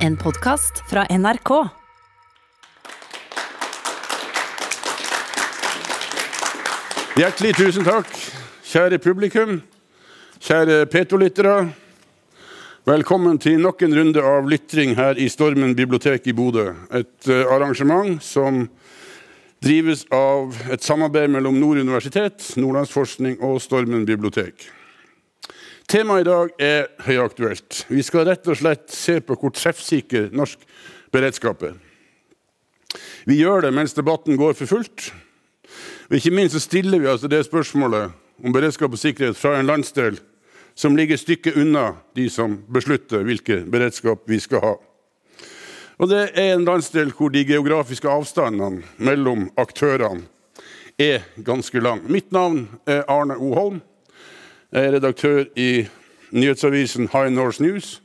En podkast fra NRK. Hjertelig tusen takk, kjære publikum, kjære P2-lyttere. Velkommen til nok en runde av lytring her i Stormen bibliotek i Bodø. Et eh, arrangement som drives av et samarbeid mellom Nord universitet, Nordlandsforskning og Stormen bibliotek. Temaet i dag er høyaktuelt. Vi skal rett og slett se på hvor treffsikker norsk beredskap er. Vi gjør det mens debatten går for fullt. Og ikke minst så stiller vi altså det spørsmålet om beredskap og sikkerhet fra en landsdel som ligger et stykke unna de som beslutter hvilken beredskap vi skal ha. Og det er en landsdel hvor de geografiske avstandene mellom aktørene er ganske lang. Mitt navn er Arne O. Holm. Jeg er redaktør i nyhetsavisen High Norse News,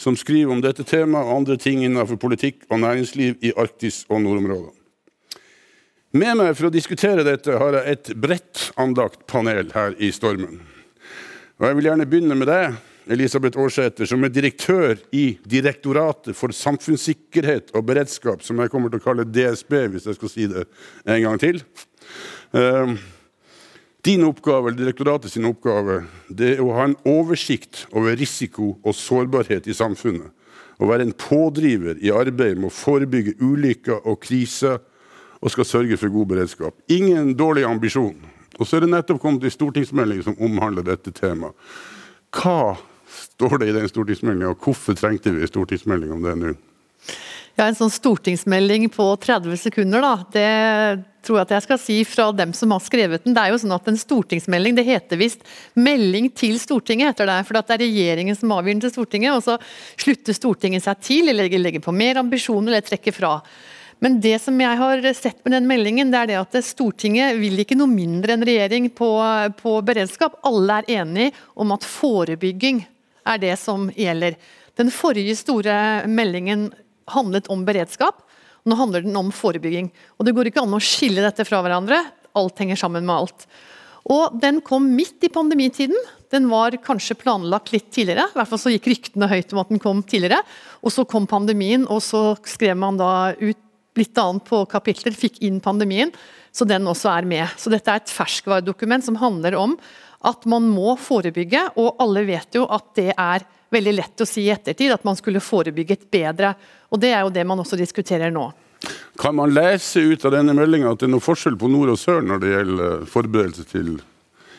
som skriver om dette temaet og andre ting innenfor politikk og næringsliv i Arktis og nordområdene. Med meg for å diskutere dette har jeg et bredt anlagt panel her i Stormen. Og Jeg vil gjerne begynne med deg, Elisabeth Aarsæter, som er direktør i Direktoratet for samfunnssikkerhet og beredskap, som jeg kommer til å kalle DSB, hvis jeg skal si det en gang til. Uh, din oppgave, eller Direktoratet sin oppgave det er å ha en oversikt over risiko og sårbarhet i samfunnet. Å være en pådriver i arbeidet med å forebygge ulykker og kriser og skal sørge for god beredskap. Ingen dårlig ambisjon. Og så er det nettopp kommet en stortingsmelding som omhandler dette temaet. Hva står det i den stortingsmeldinga, og hvorfor trengte vi en stortingsmelding om det nå? Ja, En sånn stortingsmelding på 30 sekunder, da, det tror jeg at jeg skal si fra dem som har skrevet den. Det er jo sånn at En stortingsmelding det heter visst 'melding til Stortinget', heter det. For det er regjeringen som avgir den til Stortinget, og så slutter Stortinget seg til, eller legger på mer ambisjoner eller trekker fra. Men det som jeg har sett med den meldingen, det er det at Stortinget vil ikke noe mindre enn regjering på, på beredskap. Alle er enige om at forebygging er det som gjelder. Den forrige store meldingen handlet om beredskap. Nå handler den om forebygging. Og Det går ikke an å skille dette fra hverandre. Alt henger sammen med alt. Og Den kom midt i pandemitiden. Den var kanskje planlagt litt tidligere. I hvert fall så gikk ryktene høyt om at den kom tidligere. Og Så kom pandemien, og så skrev man da ut litt annet på kapitler, fikk inn pandemien, så den også er med. Så dette er et ferskvaredokument som handler om at man må forebygge, og alle vet jo at det er veldig lett å si i ettertid at man skulle forebygget bedre. Og det er jo det man også diskuterer nå. Kan man lese ut av denne meldinga at det er noe forskjell på nord og sør når det gjelder forberedelse til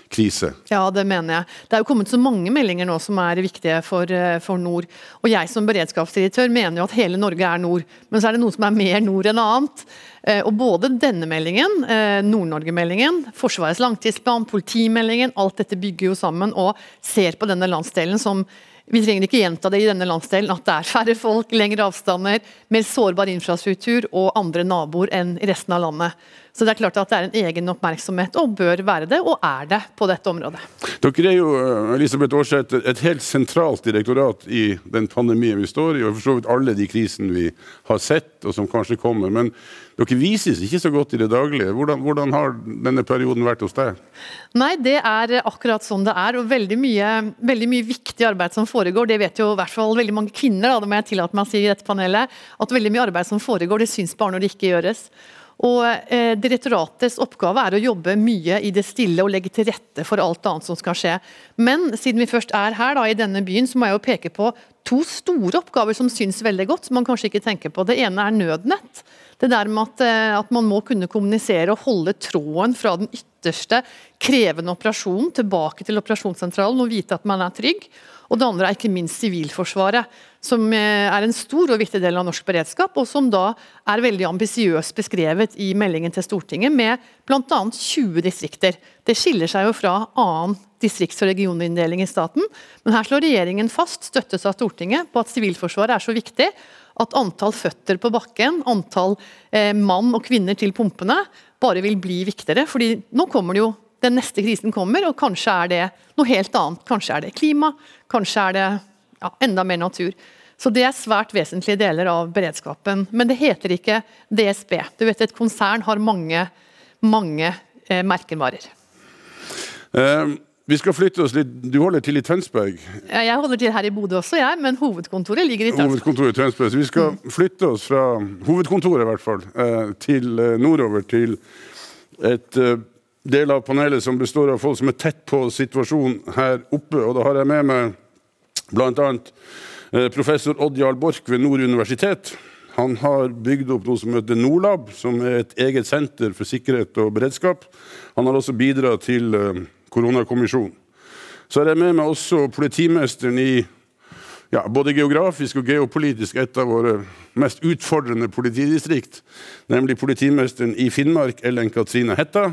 krise. Ja, det mener jeg. Det er jo kommet så mange meldinger nå som er viktige for, eh, for nord. Og jeg som beredskapsdirektør mener jo at hele Norge er nord, men så er det noe som er mer nord enn annet. Eh, og både denne meldingen, eh, Nord-Norge-meldingen, Forsvarets langtidsplan, politimeldingen, alt dette bygger jo sammen og ser på denne landsdelen som vi trenger ikke gjenta det i denne landsdelen, at det er færre folk, lengre avstander, mer sårbar infrastruktur og andre naboer enn i resten av landet. Så det er klart at det er en egen oppmerksomhet, og bør være det, og er det, på dette området. Dere er jo eh, Elisabeth Aarseth, et helt sentralt direktorat i den pandemien vi står i, og for så vidt alle de krisene vi har sett, og som kanskje kommer. Men dere vises ikke så godt i det daglige. Hvordan, hvordan har denne perioden vært hos deg? Nei, det er akkurat sånn det er, og veldig mye, veldig mye viktig arbeid som foregår. Det vet jo i hvert fall veldig mange kvinner, da, det må jeg tillate meg å si i dette panelet. At veldig mye arbeid som foregår, det syns bare når det ikke gjøres. Og eh, Direktoratets oppgave er å jobbe mye i det stille og legge til rette for alt annet som skal skje. Men siden vi først er her da, i denne byen, så må jeg jo peke på to store oppgaver som syns veldig godt, som man kanskje ikke tenker på. Det ene er nødnett. Det der med at, eh, at man må kunne kommunisere og holde tråden fra den ytterste krevende operasjonen tilbake til operasjonssentralen og vite at man er trygg. Og det andre er ikke minst Sivilforsvaret, som eh, er en stor og viktig del av norsk beredskap, og som da er veldig ambisiøst beskrevet i meldingen til Stortinget, med bl.a. 20 distrikter. Det skiller seg jo fra annen distrikts- og regioninndeling i staten, men her slår regjeringen fast, støttes av Stortinget, på at Sivilforsvaret er så viktig at antall føtter på bakken, antall eh, mann og kvinner til pumpene, bare vil bli viktigere. fordi nå kommer det jo den neste krisen kommer, og kanskje er det noe helt annet. Kanskje er det klima, kanskje er det ja, enda mer natur. Så det er svært vesentlige deler av beredskapen. Men det heter ikke DSB. Du vet, Et konsern har mange, mange eh, merkevarer. Uh, vi skal flytte oss litt. Du holder til i Tønsberg? Ja, Jeg holder til her i Bodø også, jeg, men hovedkontoret ligger i Tønsberg. Hovedkontoret i Tønsberg. Så vi skal flytte oss fra hovedkontoret i hvert fall, eh, til eh, nordover til et del av panelet som består av folk som er tett på situasjonen her oppe. Og da har jeg med meg bl.a. professor Odd Jarl Borch ved Nord universitet. Han har bygd opp noe som heter Nordlab, som er et eget senter for sikkerhet og beredskap. Han har også bidratt til koronakommisjonen. Så har jeg med meg også politimesteren i ja, både geografisk og geopolitisk et av våre mest utfordrende politidistrikt, nemlig politimesteren i Finnmark, Ellen Katrine Hetta.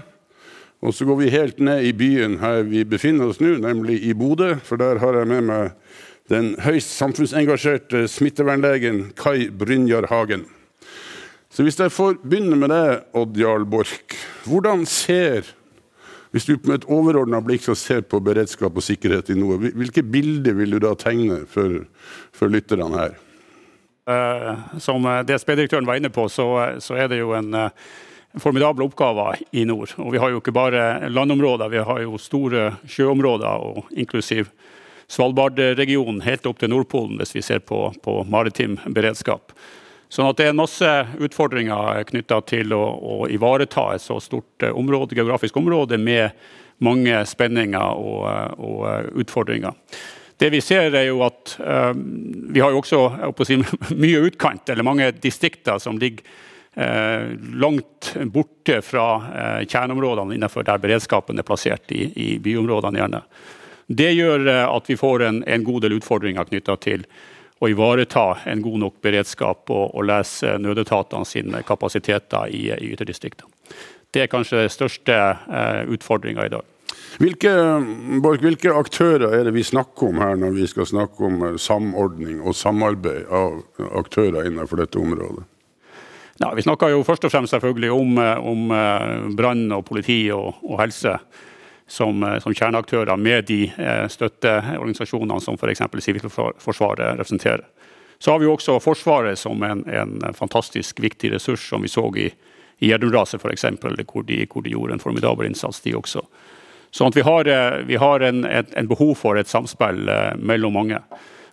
Og så går vi helt ned i byen her vi befinner oss nå, nemlig i Bodø, for der har jeg med meg den høyst samfunnsengasjerte smittevernlegen Kai Brynjar Hagen. Så hvis jeg får begynne med deg, Odd Jarl Borch. Hvordan ser hvis du med et overordna blikk ser på beredskap og sikkerhet i noe, hvilke bilder vil du da tegne for, for lytterne her? Uh, som eh, DSB-direktøren var inne på, så, så, er det jo en uh, formidable oppgaver i nord. Og vi har jo ikke bare landområder, vi har jo store sjøområder, og inklusiv Svalbard-regionen helt opp til Nordpolen, hvis vi ser på, på maritim beredskap. Sånn at Det er masse utfordringer knytta til å, å, ivareta et så stort eh, område, geografisk område med mange spenninger og, eh, og eh, utfordringer. Det vi ser er jo at um, Vi har jo også si, mye utkant, eller mange distrikter som ligger langt borte fra uh, kjerneområdene innenfor der beredskapen er plassert i, i byområdene. gjerne. Det gjør at vi får en, en god del utfordringer knytta til å ivareta en god nok beredskap og, og lese nødetatene sine kapasiteter i, i ytterdistriktene. Det er kanskje den største eh, utfordringa i dag. Hvilke, Bork, hvilke, aktører er det vi snakker om her når vi skal snakke om eh, samordning og samarbeid av aktører innenfor dette området? Ja, vi snakker jo først og fremst selvfølgelig om, eh, om eh, brann og politi og, og helse som, eh, som kjerneaktører med de støtteorganisasjonene som f.eks. Sivilforsvaret representerer. Så har vi jo også Forsvaret som en, en fantastisk viktig ressurs, som vi så i, i Gjerdrum-raset f.eks., hvor, de, hvor de gjorde en formidabel innsats, de også. Sånn at vi har, vi har en, en, behov for et samspill mellom mange.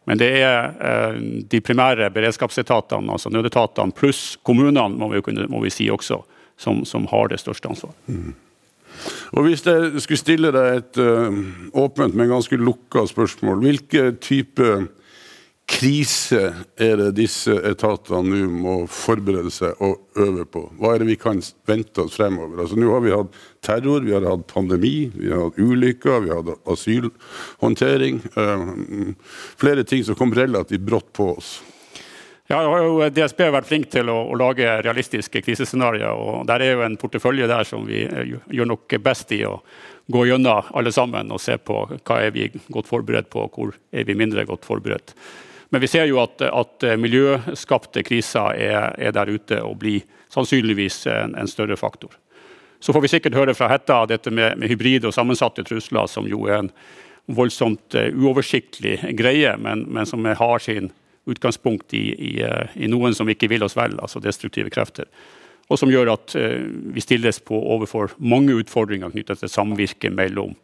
Men det er de primære beredskapsetatene, altså nødetatene, pluss kommunene, må vi, kunne, må vi si også, som, som, har det største ansvaret. Mm. Og Hvis jeg skulle stille deg et uh, åpent, men ganske lukka spørsmål, hvilke type krise er det disse etatene nå må forberede seg og øve på? Hva er det vi kan vente oss fremover? Altså Nå har vi hatt terror, vi har hatt pandemi, vi har hatt ulykker, vi har hatt asylhåndtering. Uh, flere ting som kom relativt brått på oss. Ja, har jo DSB vært flink til å, å lage realistiske krisescenarioer. og Der er jo en portefølje der som vi eh, gjør nok best i å gå gjennom alle sammen og se på hva er vi godt forberedt på, og hvor er vi mindre godt forberedt. Men vi ser jo at, at miljøskapte kriser er, er, der ute og blir sannsynligvis en, en, større faktor. Så får vi sikkert høre fra Hetta dette med, med hybride og sammensatte trusler, som jo er en voldsomt uh, uoversiktlig greie, men, men som har sin utgangspunkt i, i, eh, i, noen som ikke vil oss vel, altså destruktive krefter. Og som gjør at vi stilles på overfor mange utfordringer knyttet til samvirke mellom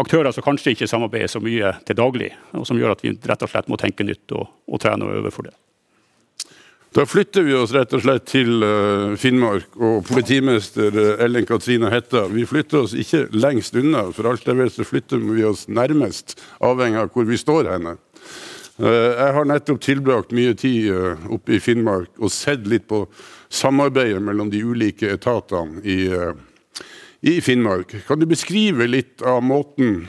aktører som kanskje ikke samarbeider så mye til daglig, og som gjør at vi rett og slett må tenke nytt og, og trene og øve for det. Da flytter vi oss rett og slett til uh, Finnmark og politimester Ellen Katrine Hetta. Vi flytter oss ikke lengst unna, for alt jeg vet så flytter vi oss nærmest, avhengig av hvor vi står henne. Eh, jeg har nettopp tilbrakt mye tid eh, oppe i Finnmark og sett litt på samarbeidet mellom de ulike etatene i, eh, i Finnmark. Kan du beskrive litt av måten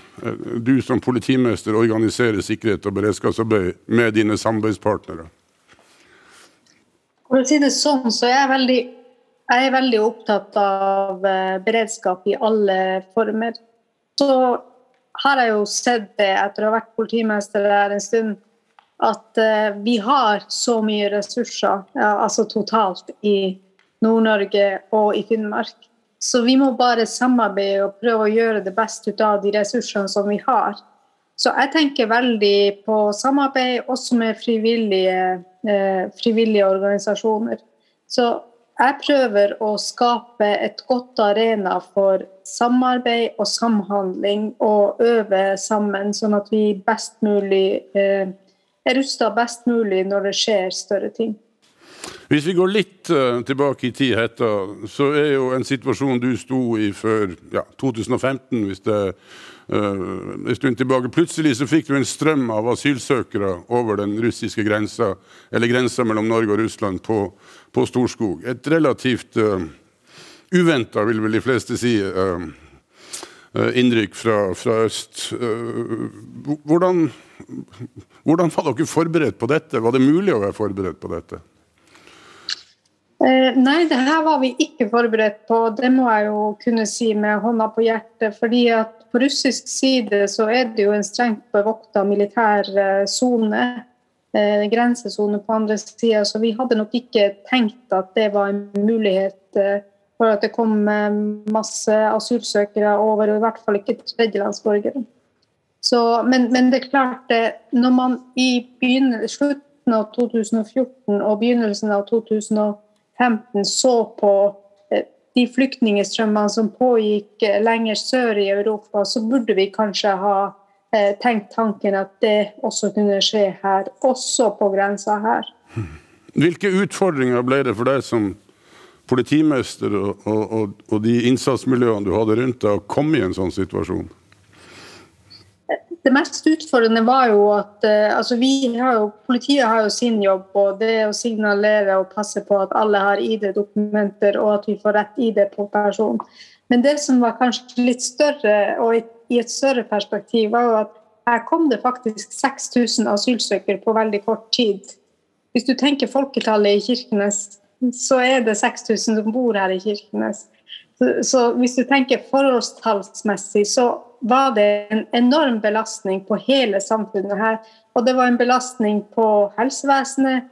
du som politimester organiserer sikkerhet og beredskapsarbeid med dine samarbeidspartnere? For å si det sånn, så er jeg veldig, jeg er veldig opptatt av beredskap i alle former. Så har jeg jo sett det etter å ha vært politimester der en stund, at uh, vi har så mye ressurser, altså totalt, i Nord-Norge og i Finnmark. Så vi må bare samarbeide og prøve å gjøre det beste ut av de ressursene som vi har. Så jeg tenker veldig på samarbeid også med frivillige, eh, frivillige organisasjoner. Så jeg prøver å skape et godt arena for samarbeid og samhandling og øve sammen, sånn at vi best mulig eh, er rusta best mulig når det skjer større ting. Hvis vi går litt uh, tilbake i tid, Hetta, så er jo en situasjon du sto i før ja, 2015, hvis det uh, en stund tilbake. Plutselig så fikk du en strøm av asylsøkere over den russiske grensa, eller grensa mellom Norge og Russland, på, på Storskog. Et relativt uh, uventa, vil vel de fleste si, uh, innrykk fra, fra øst. Hvordan, hvordan var dere forberedt på dette? Var det mulig å være forberedt på dette? Eh, nei, det her var vi ikke forberedt på. Det må jeg jo kunne si med hånda på hjertet. fordi at på russisk side så er det jo en strengt bevokta militær eh, sone. Eh, grensesone på andre sida. Så vi hadde nok ikke tenkt at det var en mulighet for at det kom masse asylsøkere over, og i hvert fall ikke tredjelandsborgere. Men, men, det er klart, når man i slutten av 2014 og begynnelsen av 2015 2015 så på eh, de flyktningstrømmene som pågikk eh, lenger sør i Europa, så burde vi kanskje ha eh, tenkt tanken at det også kunne skje her, også på grensa her. Hvilke utfordringer ble det for deg som politimester og, og, og de innsatsmiljøene du hadde rundt deg, å komme i en sånn situasjon? Det mest utfordrende var jo at uh, altså har jo, Politiet har jo sin jobb, og det å signalere og passe på at alle har ID-dokumenter, og at vi får rett ID på person. Men det som var kanskje litt større, og i et større perspektiv, var jo at her kom det faktisk 6000 asylsøkere på veldig kort tid. Hvis du tenker folketallet i Kirkenes, så er det 6000 som bor her i Kirkenes. Så, så hvis du tenker forholdstallsmessig, så var det en enorm belastning på hele samfunnet her. Og det var en belastning på helsevesenet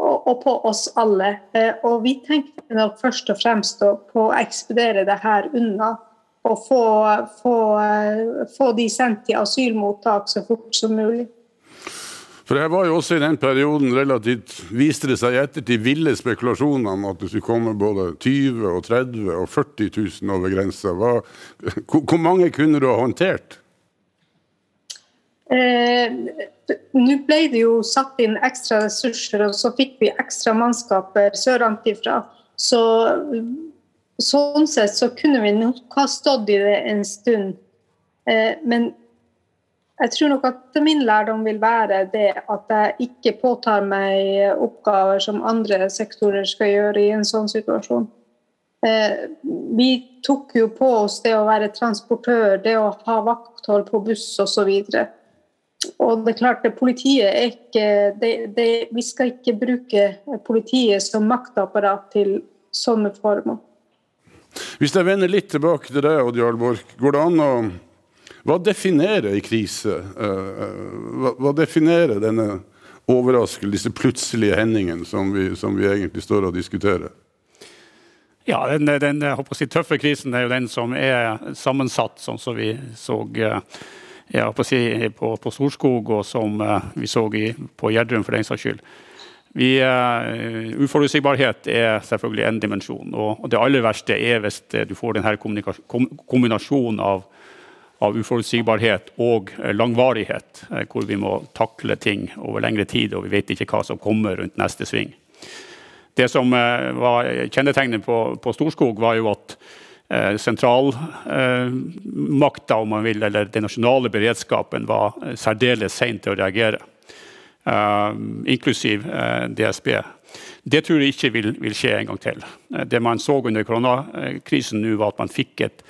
og, og på oss alle. Eh, og vi tenkte nok først og fremst på å ekspedere det her unna. Og få, få, eh, få de sendt til asylmottak så fort som mulig. For det var jo også i den perioden relativt viste det seg i ettertid ville spekulasjoner om at det skulle komme både 20 og 30 og 40 000 over grensa. Hvor mange kunne du ha håndtert? Eh, Nå ble det jo satt inn ekstra ressurser, og så fikk vi ekstra mannskaper sørantifra. Så sånn sett så kunne vi nok ha stått i det en stund. Eh, men jeg tror nok at min lærdom vil være det at jeg ikke påtar meg oppgaver som andre sektorer skal gjøre i en sånn situasjon. Eh, vi tok jo på oss det å være transportør, det å ha vakthold på buss osv. Og det er klart politiet er ikke det, det, Vi skal ikke bruke politiet som maktapparat til sånne formål. Hvis jeg vender litt tilbake til deg, Odd Jarl Borch, går det an å hva definerer en krise? Eh, eh, hva, definerer denne overraskelsen, disse plutselige hendingene som som vi egentlig står og diskuterer? Ja, den, den si, tøffe krisen er jo den som er sammensatt, sånn som vi så ja, på, si, på, på, Storskog, og som vi så i, på Gjerdrum for den saks skyld. Vi, uh, uforutsigbarhet er selvfølgelig en dimensjon. Og det aller verste er hvis du får denne kombinasjonen av av uforutsigbarhet og eh, langvarighet, eh, hvor vi må takle ting over lengre tid, og vi vet ikke hva som kommer rundt neste sving. Det som eh, var kjennetegnet på, på Storskog, var jo at eh, sentralmakta, om man vil, eller den nasjonale beredskapen, var særdeles sein til å reagere. Inklusiv DSB. Det tror jeg ikke vil, vil, skje en gang til. Det man så under koronakrisen nå, var at man fikk et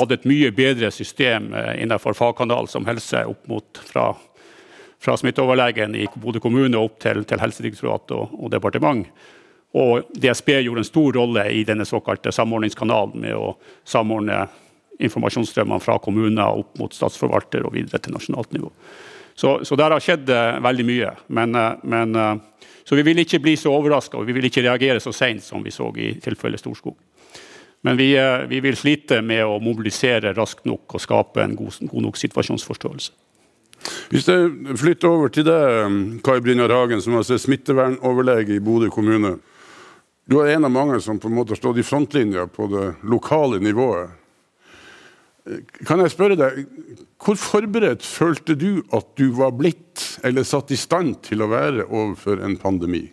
hadde et mye bedre system eh, innenfor fagkanal som helse opp mot fra, fra smitteoverlegen i Bodø kommune opp til, til Helsedirektoratet og, og, departement. Og DSB gjorde en stor rolle i denne såkalte samordningskanalen med å samordne informasjonsstrømmene fra kommuner opp mot statsforvalter og videre til nasjonalt nivå. Så, så der har skjedd uh, veldig mye. Men, uh, men så vi vil ikke bli så overraska og vi vil ikke reagere så seint som vi så i tilfellet Storskog. Men vi, eh, vi, vil slite med å mobilisere raskt nok og skape en god, god nok situasjonsforståelse. Hvis jeg flytter over til deg, Kai Brynjar Hagen, som altså er smittevernoverlege i Bodø kommune. Du er en av mange som på en måte har stått i frontlinja på det lokale nivået. Kan jeg spørre deg, Hvor forberedt følte du at du var blitt, eller satt i stand til å være overfor en pandemi?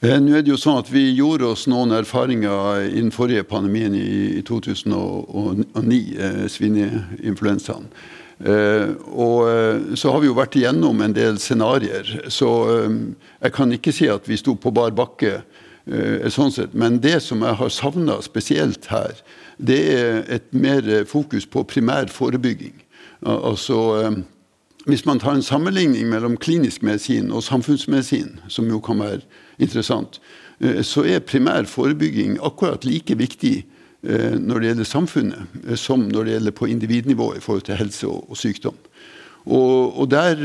Eh, nå er det jo sånn at Vi gjorde oss noen erfaringer i den forrige pandemien i 2009, eh, svineinfluensaen. Eh, og så har vi jo vært igjennom en del scenarioer. Så jeg kan ikke si at vi sto på bar bakke. sånn sett. Men det som jeg har savna spesielt her, det er et mer fokus på primær forebygging. Altså, hvis man tar en sammenligning mellom klinisk medisin og samfunnsmedisin, som jo kan være interessant, eh, så er primær forebygging akkurat like viktig eh, når det gjelder samfunnet, eh, som når det gjelder på individnivå i forhold til helse og, sykdom. Og, og, der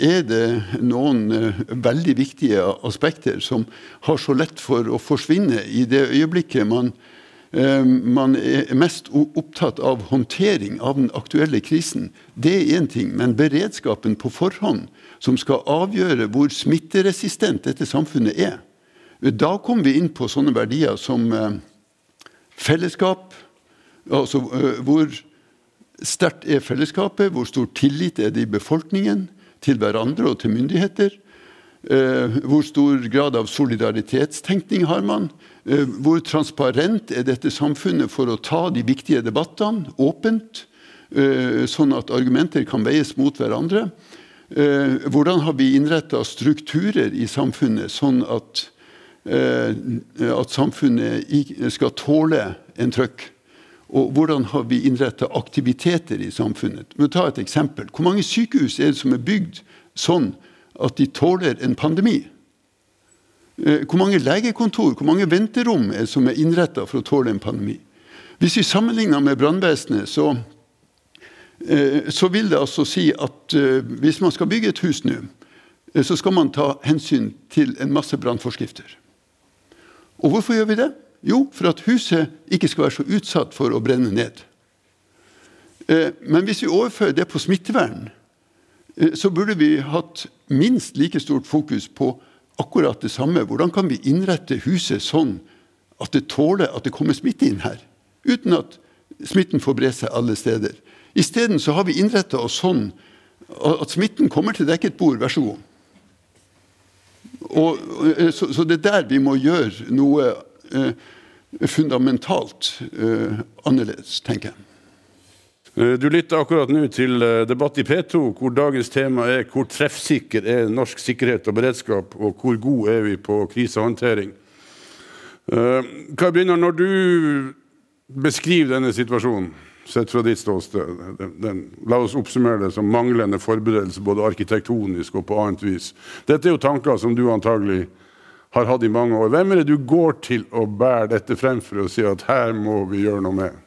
er det noen veldig viktige aspekter som har så lett for å forsvinne i det øyeblikket man man er mest opptatt av håndtering av den aktuelle krisen. Det er én ting, men beredskapen på forhånd, som skal avgjøre hvor smitteresistent dette samfunnet er. Da kommer vi inn på sånne verdier som eh, fellesskap. Altså eh, hvor sterkt er fellesskapet, hvor stor tillit er det i befolkningen til hverandre og til myndigheter. Eh, hvor stor grad av solidaritetstenkning har man? Eh, hvor transparent er dette samfunnet for å ta de viktige debattene åpent, eh, sånn at argumenter kan veies mot hverandre? Eh, hvordan har vi innretta strukturer i samfunnet sånn at, at samfunnet skal tåle en trøkk? Og hvordan har vi innretta aktiviteter i samfunnet? Vi ta et eksempel. Hvor mange sykehus er det som er bygd sånn at de tåler en pandemi? Eh, hvor mange legekontor, hvor mange venterom er som er innretta for å tåle en pandemi? Hvis vi sammenligner med brannvesenet, så, eh, så, vil det altså si at eh, hvis man skal bygge et hus nå, så skal man ta hensyn til en masse brannforskrifter. Og hvorfor gjør vi det? Jo, for at huset ikke skal være så utsatt for å brenne ned. Men hvis vi overfører det på smittevern, så burde vi hatt minst like stort fokus på akkurat det samme. Hvordan kan vi innrette huset sånn at det tåler at det kommer smitte inn her? Uten at smitten får bre seg alle steder. Isteden har vi innretta oss sånn at smitten kommer til dekket bord, vær så god. Og, eh, så, så, det er der vi må gjøre noe eh, fundamentalt eh, annerledes, tenker jeg. Eh, du lytter akkurat nå til eh, debatt i P2, hvor dagens tema er hvor treffsikker er norsk sikkerhet og beredskap, og hvor god er vi på krisehåndtering. Kai Hva når du beskriver denne situasjonen, sett fra ditt ståsted? Den, den, la oss oppsummere det som manglende forberedelse, både arkitektonisk og på annet vis. Dette er jo tanker som du antagelig har hatt i mange år. Hvem er det du går til å bære dette frem for å si at her må vi gjøre noe med?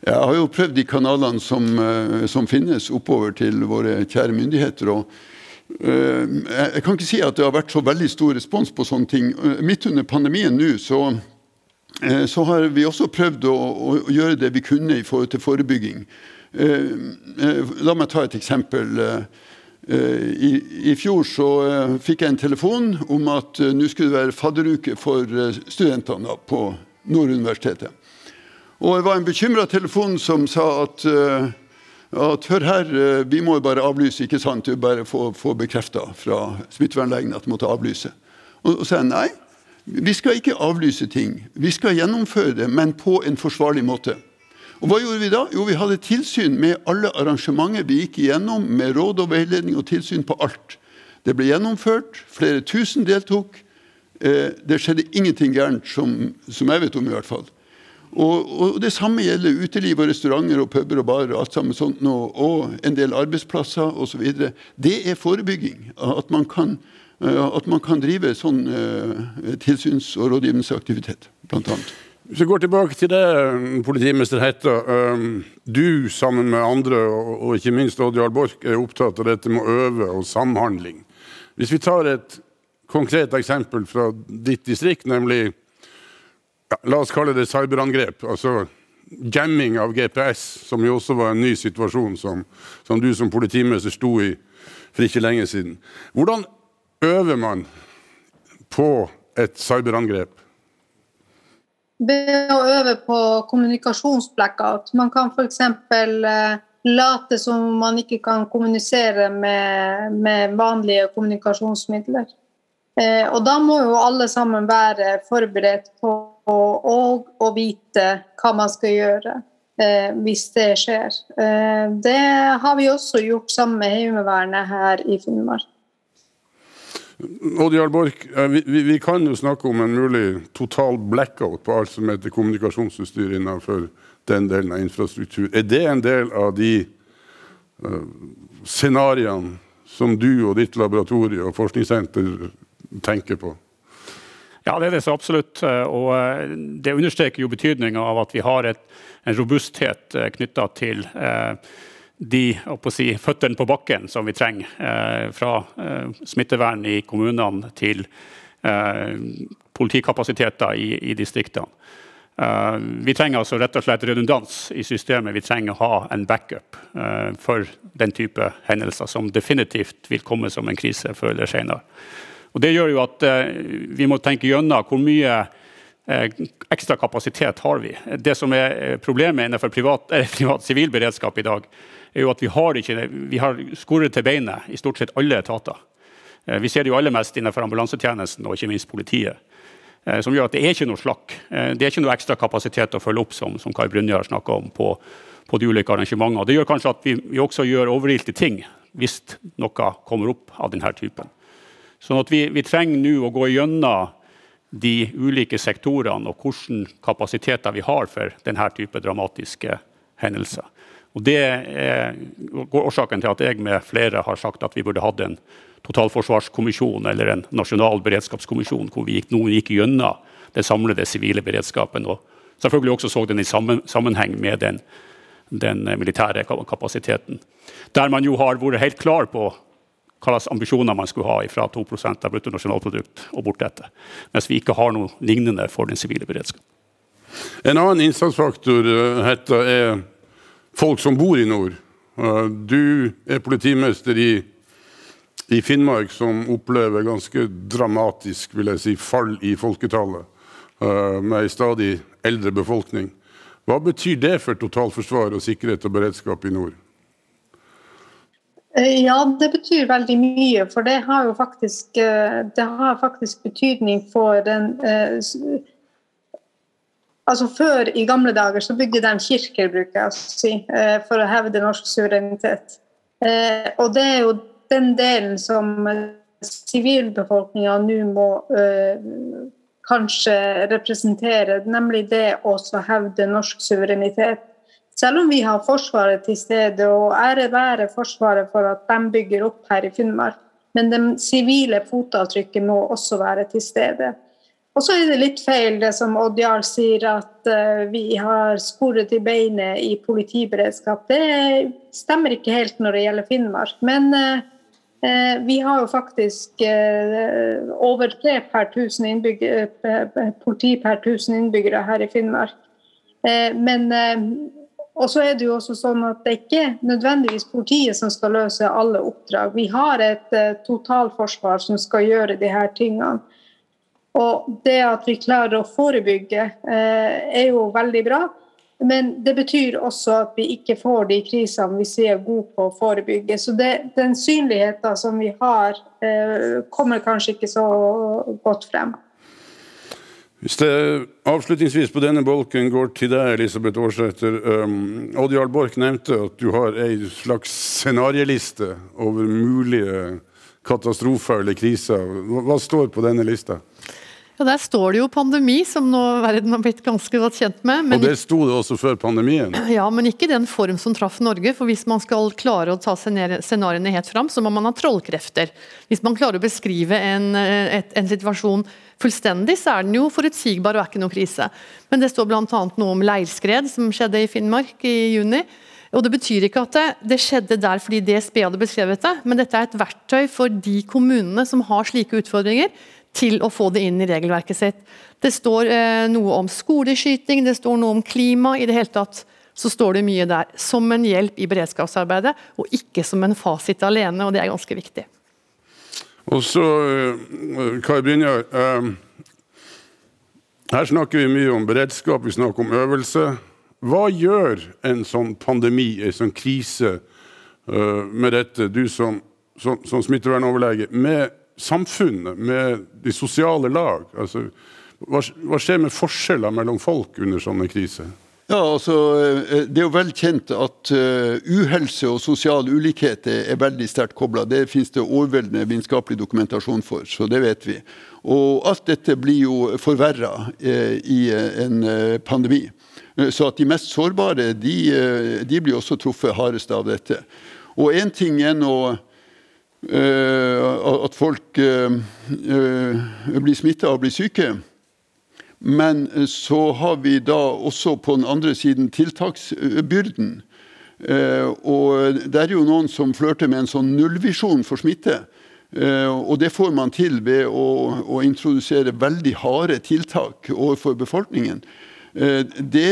Jeg har jo prøvd de kanalene som, eh, som finnes oppover til våre kjære myndigheter. og uh, Jeg kan ikke si at det har vært så veldig stor respons på sånne ting. Uh, midt under pandemien nå så, så, har vi også prøvd å, å, gjøre det vi kunne i forhold til forebygging. La meg ta et eksempel. I, I, fjor så fikk jeg en telefon om at nå skulle det være fadderuke for studentene på Nord universitetet. Og det var en bekymra telefon som sa at, eh, at hør her, eh, vi må jo bare avlyse, ikke sant? Du bare få, få bekrefta fra smittevernlegen at du måtte avlyse. Og, og sa nei, vi skal ikke avlyse ting. Vi skal gjennomføre det, men på en forsvarlig måte. Og Hva gjorde vi da? Jo, vi hadde tilsyn med alle arrangementer vi gikk igjennom, med råd og veiledning og tilsyn på alt. Det ble gjennomført, flere tusen deltok. Eh, det skjedde ingenting gærent, som, som jeg vet om i hvert fall. Og, og, Det samme gjelder uteliv og restauranter og puber og barer og alt sammen sånt nå, og en del arbeidsplasser osv. Det er forebygging. At man kan, eh, at man kan drive sånn uh, tilsyns- og rådgivningsaktivitet, bl.a. Hvis vi går tilbake til det, politimester Hetta. Du sammen med andre, og ikke minst Odd Jarl Borch, er opptatt av dette med å øve og samhandling. Hvis vi tar et konkret eksempel fra ditt distrikt, nemlig ja, La oss kalle det cyberangrep. altså Jamming av GPS, som jo også var en ny situasjon som, som du som politimester sto i for ikke lenge siden. Hvordan øver man på et cyberangrep? Ved å øve på kommunikasjonsblackout. Man kan f.eks. Eh, late som man ikke kan kommunisere med, med vanlige kommunikasjonsmidler. Eh, og da må jo alle sammen være forberedt på å vite hva man skal gjøre eh, hvis det skjer. Eh, det har vi også gjort sammen med Heimevernet her i Finnmark. Odd Jarl Borch, eh, vi, vi, vi, kan jo snakke om en mulig total blackout på alt som heter kommunikasjonsutstyr innenfor den delen av infrastruktur. Er det en del av de uh, scenarioene som du og ditt laboratorie og forskningssenter tenker på? Ja, det er det så absolutt. Og det understreker jo betydninga av at vi har et, en robusthet knytta til eh, de si, føttene på bakken som vi trenger. Eh, fra eh, smittevern i kommunene til eh, politikapasiteter i, i distriktene. Vi trenger altså rett og slett redundans i systemet. Vi trenger å ha en backup for den type hendelser som definitivt vil komme som en krise før eller senere. Og det gjør jo at uh, vi må tenke gjennom hvor mye ekstra kapasitet har vi. Det som er problemet innenfor privat, privat sivil beredskap i dag, er jo at vi har, ikke, vi har skoret til beinet i stort sett alle etater. Eh, vi ser det jo aller mest innenfor ambulansetjenesten og ikke minst politiet. Eh, som gjør at det er ikke noe slakk. Eh, det er ikke noe ekstra kapasitet å følge opp, som, som Kai har snakka om, på, på, de ulike arrangementene. Det gjør kanskje at vi, vi også gjør overilte ting hvis noe kommer opp av denne typen. Sånn at vi, vi trenger nå å gå gjennom de ulike sektorene og hvilke kapasiteter vi har for denne type dramatiske hendelser. Og Det er årsaken til at jeg med flere har sagt at vi burde hatt en totalforsvarskommisjon eller en nasjonal beredskapskommisjon hvor vi gikk, noen gikk gjennom den samlede sivile beredskapen. Og selvfølgelig også så den i sammenheng med den, den militære kapasiteten. Der man jo har vært helt klar på hva slags ambisjoner man skulle ha fra 2% av bruttonasjonalprodukt og bortetter. Mens vi ikke har noe lignende for den sivile beredskapen. En annen innsatsfaktor eh, heter er folk som bor i nord. Du er politimester i, i Finnmark, som opplever ganske dramatisk vil jeg si, fall i folketallet, eh, med en stadig eldre befolkning. Hva betyr det for totalforsvar og sikkerhet og beredskap i nord? Eh, ja, det betyr veldig mye. For det har jo faktisk, eh, har faktisk betydning for den Altså Før i gamle dager så bygde de kirker, bruker jeg å si, eh, for å hevde norsk suverenitet. Eh, og det er jo den delen som sivilbefolkninga nå må kanskje representere, nemlig det å hevde norsk suverenitet. Selv om vi har Forsvaret til stede, og ære være Forsvaret for at de bygger opp her i Finnmark, men det sivile fotavtrykket må også være til stede. Og så er det litt feil det som Odd Jarl sier, at uh, vi har skoret i beinet i politiberedskap. Det stemmer ikke helt når det gjelder Finnmark. Men uh, uh, vi har jo faktisk over tre per tusen politi per tusen innbyggere her i Finnmark. men og så er det jo også sånn at det ikke nødvendigvis politiet som skal løse alle oppdrag. Vi har et totalforsvar som skal gjøre her tingene. Og det at vi klarer å forebygge, eh, er jo veldig bra. Men det betyr også at vi ikke får de krisene vi er gode på å forebygge. Så det, den synligheten som vi har, eh, kommer kanskje ikke så godt frem. Hvis det avslutningsvis på denne bolken går til deg, Elisabeth Aarsæter. Um, Odd Jarl Borch nevnte at du har ei slags scenarieliste over mulige katastrofer eller kriser. Hva, hva står på denne lista? Ja, Der står det jo pandemi, som nå verden har blitt ganske godt kjent med. og det sto det også før pandemien? Ja, men ikke i den form som traff Norge. For hvis man skal klare å ta scenarioene helt fram, så må man ha trollkrefter. Hvis man klarer å beskrive en, et, en situasjon fullstendig, så er den jo forutsigbar og er ikke noe krise. Men det står bl.a. noe om leirskred, som skjedde i Finnmark i juni. Og Det betyr ikke at det, det, skjedde der fordi DSB hadde beskrevet det, men dette er et verktøy for de kommunene som har slike utfordringer, til å få det inn i regelverket sitt. Det står eh, noe om skoleskyting, det står noe om klima. I det hele tatt så står det mye der som en hjelp i beredskapsarbeidet, og ikke som en fasit alene, og det er ganske viktig. Og så, uh, Kai Brynjar, Eh, Her snakker vi mye om beredskap, vi snakker om øvelse. Hva gjør en sånn pandemi, en sånn krise, eh, med dette, du som, som, som smittevernoverlege, med samfunnet, med de sosiale lag? Altså, hva, hva skjer med forskjeller mellom folk under sånne kriser? Ja, altså, eh, Det er jo vel kjent at uh, uhelse og sosial ulikhet er, veldig sterkt kobla. Det finnes det overveldende vitenskapelig dokumentasjon for, så det vet vi. Og alt dette blir jo forverra uh, i en pandemi. Så at de mest sårbare de, de blir også truffet hardest av dette. Og én ting er nå at folk blir smitta og blir syke. Men eh, så har vi da også på den andre siden tiltaksbyrden. Eh, og det er jo noen som flørter med en sånn nullvisjon for smitte. Eh, og det får man til ved å, å introdusere veldig harde tiltak overfor befolkningen. Det,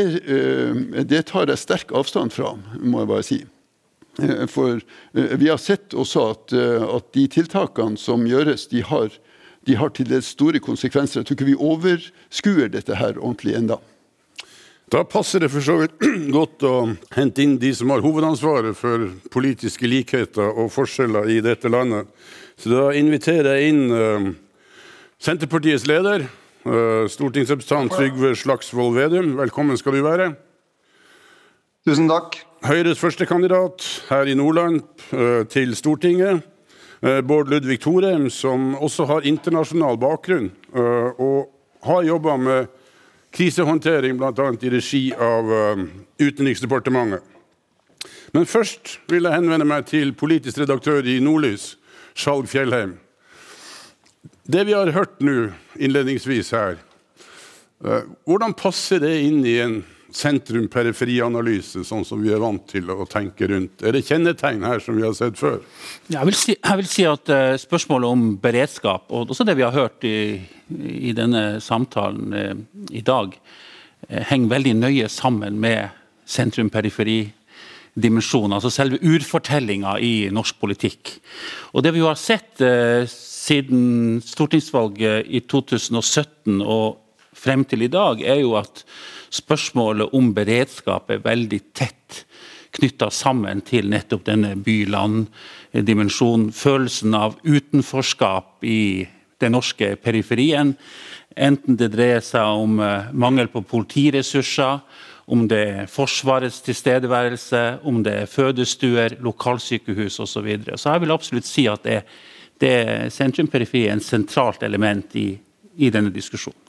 det, tar jeg sterk avstand fra, må jeg bare si. For vi har sett også at, at de tiltakene som gjøres, de har de har til dels store konsekvenser. Jeg tror ikke vi overskuer dette her ordentlig enda. Da passer det for så vidt godt å hente inn de som har hovedansvaret for politiske likheter og forskjeller i dette landet. Så da inviterer jeg inn uh, Senterpartiets leder, uh, stortingsrepresentant Trygve Slagsvold Vedum. Velkommen skal du være. Tusen takk. Høyres førstekandidat her i Nordland uh, til Stortinget. Eh, Bård Ludvig Thorheim, som også har internasjonal bakgrunn, eh, og har jobba med krisehåndtering bl.a. i regi av eh, Utenriksdepartementet. Men først vil jeg henvende meg til politisk redaktør i Nordlys, Skjalg Fjellheim. Det vi har hørt nå innledningsvis her, hvordan passer det inn i en sentrum-periferianalyse, sånn som vi er vant til å tenke rundt? Er det kjennetegn her som vi har sett før? Jeg vil si, jeg vil si at uh, spørsmålet om beredskap, og også det vi har hørt i, i denne samtalen uh, i dag, uh, henger veldig nøye sammen med sentrum-periferi altså selve urfortellinga i norsk politikk. Og Det vi har sett eh, siden stortingsvalget i 2017 og frem til i dag, er jo at spørsmålet om beredskap er veldig tett knytta sammen til nettopp denne by-land-dimensjonen. Følelsen av utenforskap i den norske periferien. Enten det dreier seg om eh, mangel på politiressurser, om det er Forsvarets tilstedeværelse, om det er fødestuer, lokalsykehus osv. Så, videre. så jeg vil absolutt si at det, det sentrum-periferi er en sentralt element i, i denne diskusjonen.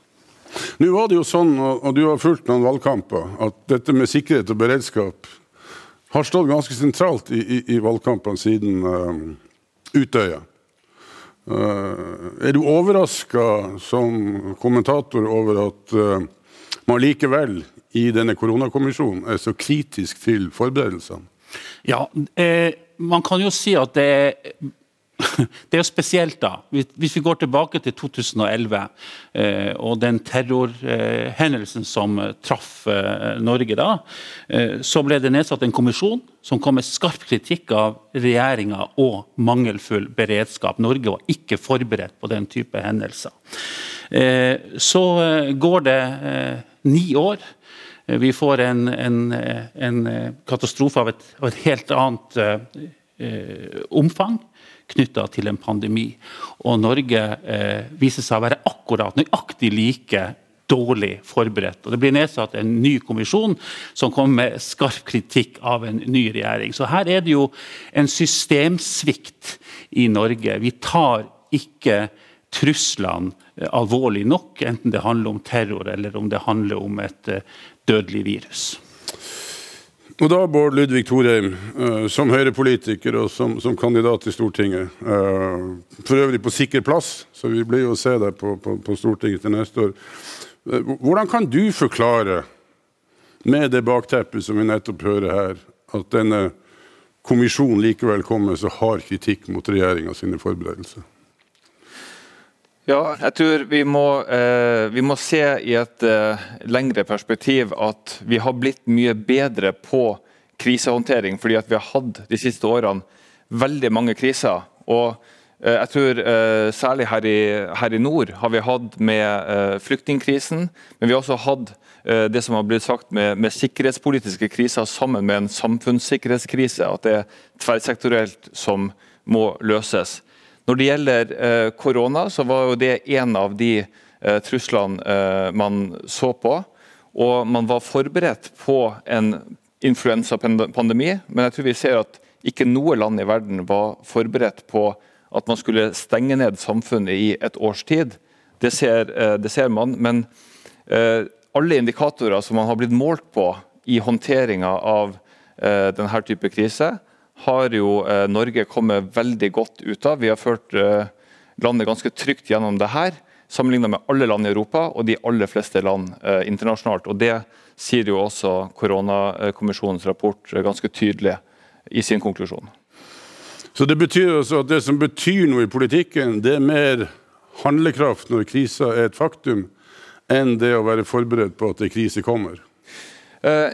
Nå var det jo sånn, og du har fulgt noen valgkamper, at dette med sikkerhet og beredskap har stått ganske sentralt i, i, i valgkampene siden uh, Utøya. Uh, er du overraska som kommentator over at uh, man likevel i denne koronakommisjonen er så kritisk til forberedelsene? Ja, eh, man kan jo si at det er det er jo spesielt, da. Hvis vi går tilbake til 2011 eh, og den terrorhendelsen eh, som traff eh, Norge da, eh, så ble det nedsatt en kommisjon som kom med skarp kritikk av regjeringa og mangelfull beredskap. Norge var ikke forberedt på den type hendelser. Eh, så eh, går det ni år. Vi får en, en, en katastrofe av et, av et helt annet omfang knytta til en pandemi. Og Norge eh, viser seg å være akkurat nøyaktig like dårlig forberedt. Og Det blir nedsatt en ny kommisjon som kommer med skarp kritikk av en ny regjering. Så her er det jo en systemsvikt i Norge. Vi tar ikke truslene eh, alvorlig nok, enten det handler om terror eller om det handler om et eh, dødelig virus. Og da, Bård Ludvig Thorheim, uh, som Høyre-politiker og som, som, kandidat til Stortinget, uh, for øvrig på sikker plass, så vi blir jo å se deg på, på, på, Stortinget til neste år. Uh, hvordan kan du forklare, med det bakteppet som vi nettopp hører her, at denne kommisjonen likevel kommer så hard kritikk mot regjeringa sine forberedelser? Ja, jeg tror vi må, eh, vi må se i et eh, lengre perspektiv at vi har blitt mye bedre på krisehåndtering, fordi at vi har hatt de siste årene veldig mange kriser. Og Jeg tror Særlig her i, her i nord har vi hatt med flyktningkrisen, men vi har også hatt det som har blitt sagt med, med, sikkerhetspolitiske kriser sammen med en samfunnssikkerhetskrise. At det er tverrsektorielt som må løses. Når det gjelder korona, så var jo det en av de truslene man så på. Og man var forberedt på en influensapandemi, men jeg tror vi ser at ikke noe land i verden var forberedt på at man skulle stenge ned samfunnet i et års tid. Det ser, eh, det ser man. Men eh, alle indikatorer som man har blitt målt på i håndteringa av eh, denne type krise, har jo Norge kommet veldig godt ut av. Vi har ført landet ganske trygt gjennom det her sammenlignet med alle land i Europa og de aller fleste land eh, internasjonalt. Og Det sier jo også koronakommisjonens rapport ganske tydelig i sin konklusjon. Så Det betyr altså at det som betyr noe i politikken, det er mer handlekraft når krisa er et faktum, enn det å være forberedt på at en krise kommer? Eh,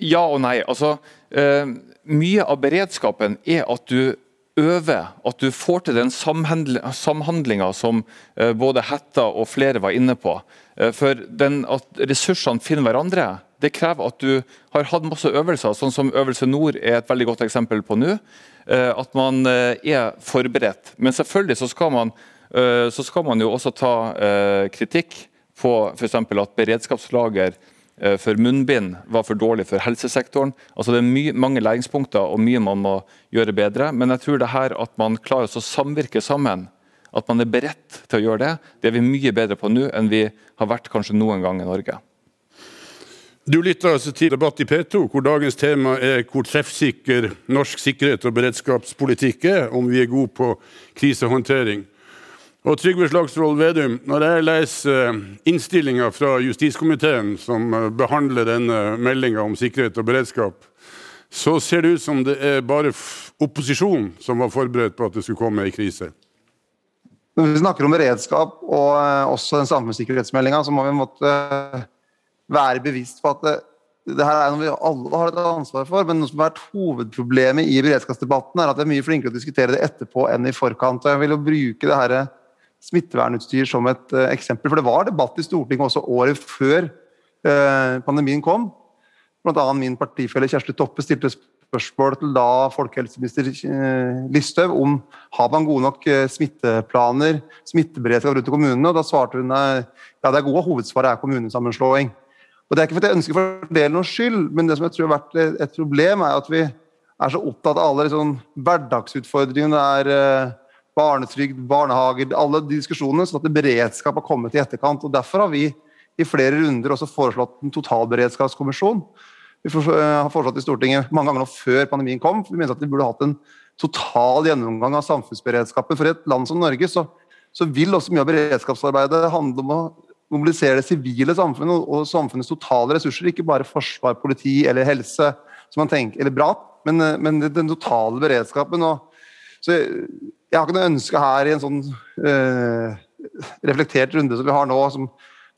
ja og nei. Altså, eh, mye av beredskapen er at du øver, at du får til den samhandlinga som eh, både Hetta og flere var inne på. Eh, for den, at ressursene finner hverandre, det krever at du har hatt masse øvelser, sånn som Øvelse Nord er et veldig godt eksempel på nå. Eh, at man er forberedt. Men selvfølgelig så skal man, så skal man jo også ta kritikk på f.eks. at beredskapslager for munnbind var for dårlig for helsesektoren. Altså Det er mye, mange læringspunkter og mye man må gjøre bedre. Men jeg tror det her at man klarer å samvirke sammen, at man er beredt til å gjøre det, det er vi mye bedre på nå enn vi har vært kanskje noen gang i Norge. Du lytter altså til debatt i P2, hvor dagens tema er hvor treffsikker norsk sikkerhet og beredskapspolitikk er, om vi er gode på krisehåndtering. Og Trygve Slagsvold Vedum, når jeg leser eh, innstillinga fra justiskomiteen som eh, behandler denne meldinga om sikkerhet og beredskap, så ser det ut som det er bare opposisjonen som var forberedt på at det skulle komme ei krise. Når vi snakker om beredskap og eh, også den samfunnssikkerhetsmeldinga, så må vi måtte være bevisst på at det, det her er noe vi alle har et ansvar for, men noe som har vært hovedproblemet i beredskapsdebatten, er at vi er mye flinkere til å diskutere det etterpå enn i forkant. og Jeg vil jo bruke det her smittevernutstyr som et uh, eksempel. For det var debatt i Stortinget også året før uh, pandemien kom. Blant annet min partifelle Kjersti Toppe stilte spørsmål til da folkehelseminister uh, Listhaug om har man gode nok smitteplaner, smitteberedskap rundt i kommunene. og Da svarte hun ja, det er gode, hovedsvaret er kommunesammenslåing. Og Det er ikke fordi jeg ønsker å fordele noen skyld, men det som jeg tror har vært et problem, er at vi er så opptatt av alle liksom, hverdagsutfordringene. Det er barnetrygd, barnehager, alle de diskusjonene, sånn at beredskap har kommet i etterkant. og Derfor har vi i flere runder også foreslått en totalberedskapskommisjon. Vi har foreslått i Stortinget mange ganger nå før pandemien kom. Vi mente at vi burde hatt en total gjennomgang av samfunnsberedskapen. For i et land som Norge så, så vil også mye av beredskapsarbeidet handle om å mobilisere det sivile samfunnet og, og samfunnets totale ressurser. Ikke bare forsvar, politi eller helse, som man tenker, eller bra, men, men den totale beredskapen. og så jeg har ikke noe ønske her i en sånn uh, reflektert runde som vi har nå, som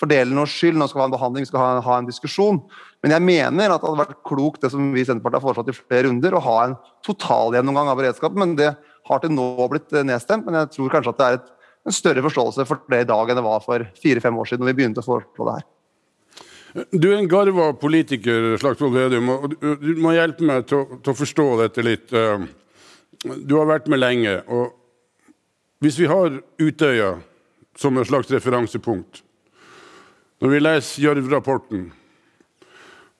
fordeler noe skyld. Nå skal vi ha en behandling, vi skal ha, ha, en diskusjon. Men jeg mener at det hadde vært klokt det som vi i Senterpartiet har foreslått i flere runder, å ha en totalgjennomgang av beredskapen. Men det har til nå blitt eh, nedstemt. Men jeg tror kanskje at det er et, en større forståelse for det i dag enn det var for fire-fem år siden når vi begynte å foreslå det her. Du er en garva politiker, Slagsvold Vedum, og du må hjelpe meg til til å forstå dette litt. Eh, du har vært med lenge. og hvis vi har Utøya som et slags referansepunkt Når vi leser Gjørv-rapporten,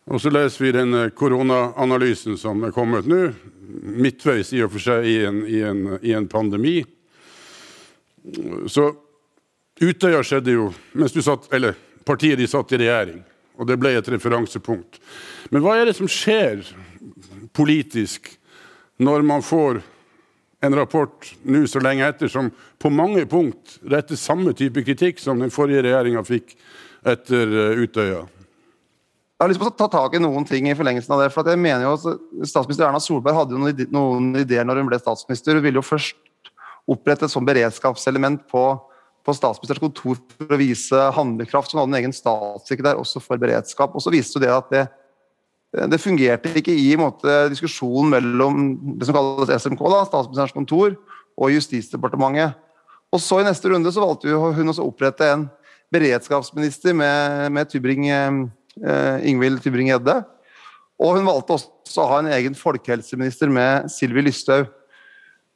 og så leser vi den koronaanalysen som er kommet nå, midtveis i og for seg i en, i en, i en pandemi Så Utøya skjedde jo mens satt, eller partiet de satt i regjering, og det ble et referansepunkt. Men hva er det som skjer politisk når man får en rapport nå så lenge etter som på mange punkt retter samme type kritikk som den forrige regjeringa fikk etter eh, Utøya. Jeg har lyst til å ta tak i noen ting i forlengelsen av det. for jeg mener jo at Statsminister Erna Solberg hadde jo noen ideer når hun ble statsminister. Hun ville jo først opprette et sånt beredskapselement på, på statsministerens kontor for å vise handlekraft. Hun hadde en egen statssekretær også for beredskap. Og så viste det at det det fungerte ikke i måte, diskusjonen mellom det som kalles SMK, da, statsministerens kontor, og Justisdepartementet. Og så I neste runde så valgte hun å opprette en beredskapsminister med, med Tybring, eh, Ingvild Tybring-Gjedde. Og hun valgte også å ha en egen folkehelseminister med Sylvi Lysthaug.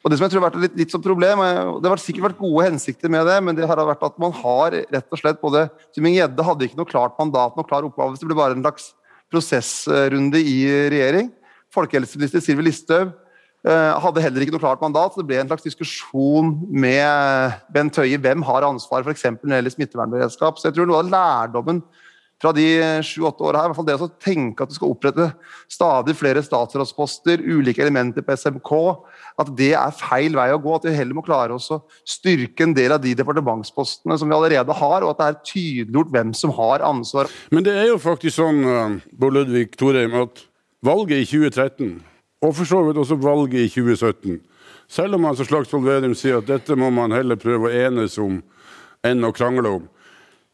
Og det som jeg tror har vært litt, litt som problem, Det har sikkert vært gode hensikter med det, men det har vært at man har rett og slett både Tybring-Gjedde hadde ikke noe klart mandat, noe klar oppgave, Hvis det ble bare en slags prosessrunde i regjering. Folkehelseminister Sylvi Listhaug Eh, hadde heller ikke noe klart mandat, så det ble en slags diskusjon med Bent Høie. Hvem har ansvar f.eks. når det gjelder smittevernberedskap? Så jeg tror noe av lærdommen fra de sju-åtte åra her, i hvert fall det å tenke at du skal opprette stadig flere statsrådsposter, ulike elementer på SMK, at det er feil vei å gå. At vi heller må klare oss å styrke en del av de departementspostene som vi allerede har, og at det er tydeliggjort hvem som har ansvar. Men det er jo faktisk sånn, eh, Bård Ludvig Thorheim, at valget i 2013 og for så vidt også valget i 2017. Selv om altså Slagsvold Vedum sier at dette må man heller prøve å enes om enn å krangle om,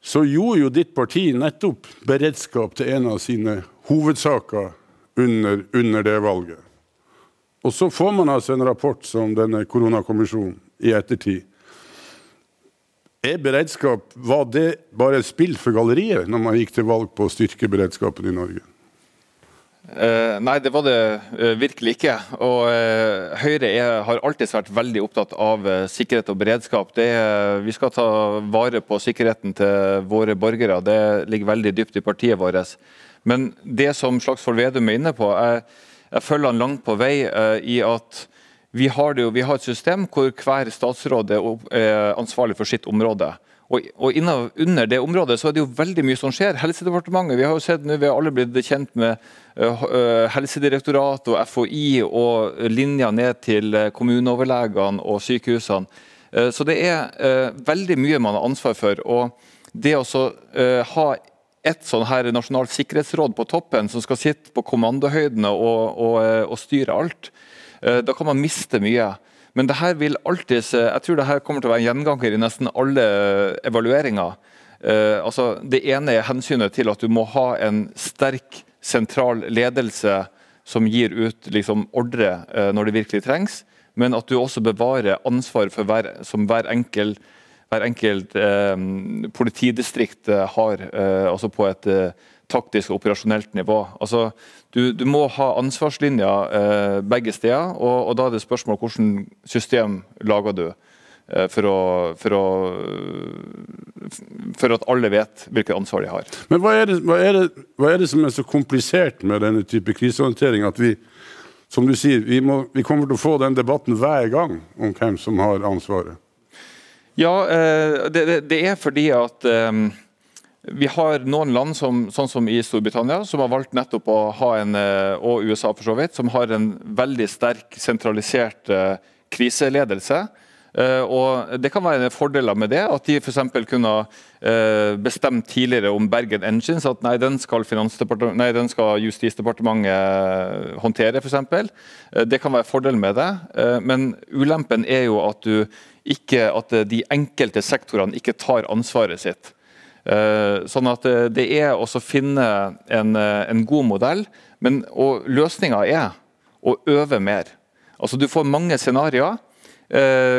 så gjorde jo ditt parti nettopp beredskap til en av sine hovedsaker under, under det valget. Og så får man altså en rapport som denne koronakommisjonen i ettertid. Er beredskap, Var det bare et spill for galleriet når man gikk til valg på å styrke beredskapen i Norge? Uh, nei, det var det uh, virkelig ikke. Og uh, Høyre er, har alltid vært veldig opptatt av sikkerhet og beredskap. Det, vi skal ta vare på sikkerheten til våre borgere. Det ligger veldig dypt i partiet vårt. Men det som Slagsvold Vedum er inne på, jeg, jeg følger han langt på vei i at vi har, jo, vi har, et system hvor hver statsråd er ansvarlig for sitt område. Og, og Under det området så er det jo veldig mye som skjer. Helsedepartementet, Vi har jo sett nå, vi har alle blitt kjent med uh, Helsedirektoratet og FHI og linja ned til kommuneoverlegene og sykehusene. Uh, så det er uh, veldig mye man har ansvar for. og Det å ha et sånn her nasjonalt sikkerhetsråd på toppen som skal sitte på kommandohøydene og, og, og styre alt, da kan man miste mye. Men det her vil alltid, jeg tror det her kommer til å være en gjenganger i nesten alle evalueringer. Eh, altså, det ene er hensynet til at du må ha en sterk sentral ledelse som gir ut liksom, ordre eh, når det virkelig trengs, men at du også bevarer ansvar for hver, som hver enkelt, hver enkelt eh, politidistrikt eh, har, eh, altså på et eh, taktisk og operasjonelt nivå. Altså, du, du må ha ansvarslinjer eh, begge steder, og, og, da er det spørsmål hvordan system lager du eh, for, å, for, å, for, at alle vet hvilket ansvar de har. Men hva er, det, hva, er det, hva er, det, som er så komplisert med denne type krisehåndtering at vi som du sier, vi, må, vi kommer til å få den debatten hver gang om hvem som har ansvaret? Ja, eh, det, det, er fordi at eh, vi har noen land, som, sånn som i Storbritannia, som har valgt nettopp å ha en, eh, og USA for så vidt, som har en veldig sterk sentralisert uh, kriseledelse. Uh, og Det kan være fordeler med det, at de f.eks. kunne bestemt tidligere om Bergen Engines at nei, den skal, nei, den skal Justisdepartementet håndtere, f.eks. Det kan være fordelen med det, men ulempen er jo at, ikke, at de enkelte sektorene ikke tar ansvaret sitt. Eh, sånn at eh, det er å finne en, eh, en, god modell, men løsninga er å øve mer. Altså Du får mange scenarioer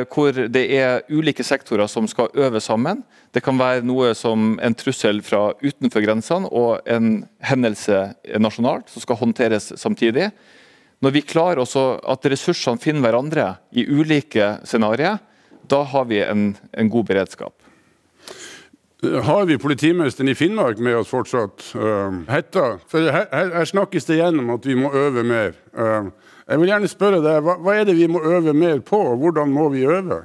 hvor det er ulike sektorer som skal øve sammen. Det kan være noe som en trussel fra utenfor grensene og en hendelse nasjonalt som skal håndteres samtidig. Når vi klarer også at ressursene finner hverandre i ulike scenarioer, da har vi en, en god beredskap. Har vi politimesteren i Finnmark med oss fortsatt? Uh, Hetta? For her, her, snakkes det igjennom at vi må øve mer. Uh, jeg vil gjerne spørre deg, hva, hva, er det vi må øve mer på, og hvordan må vi øve?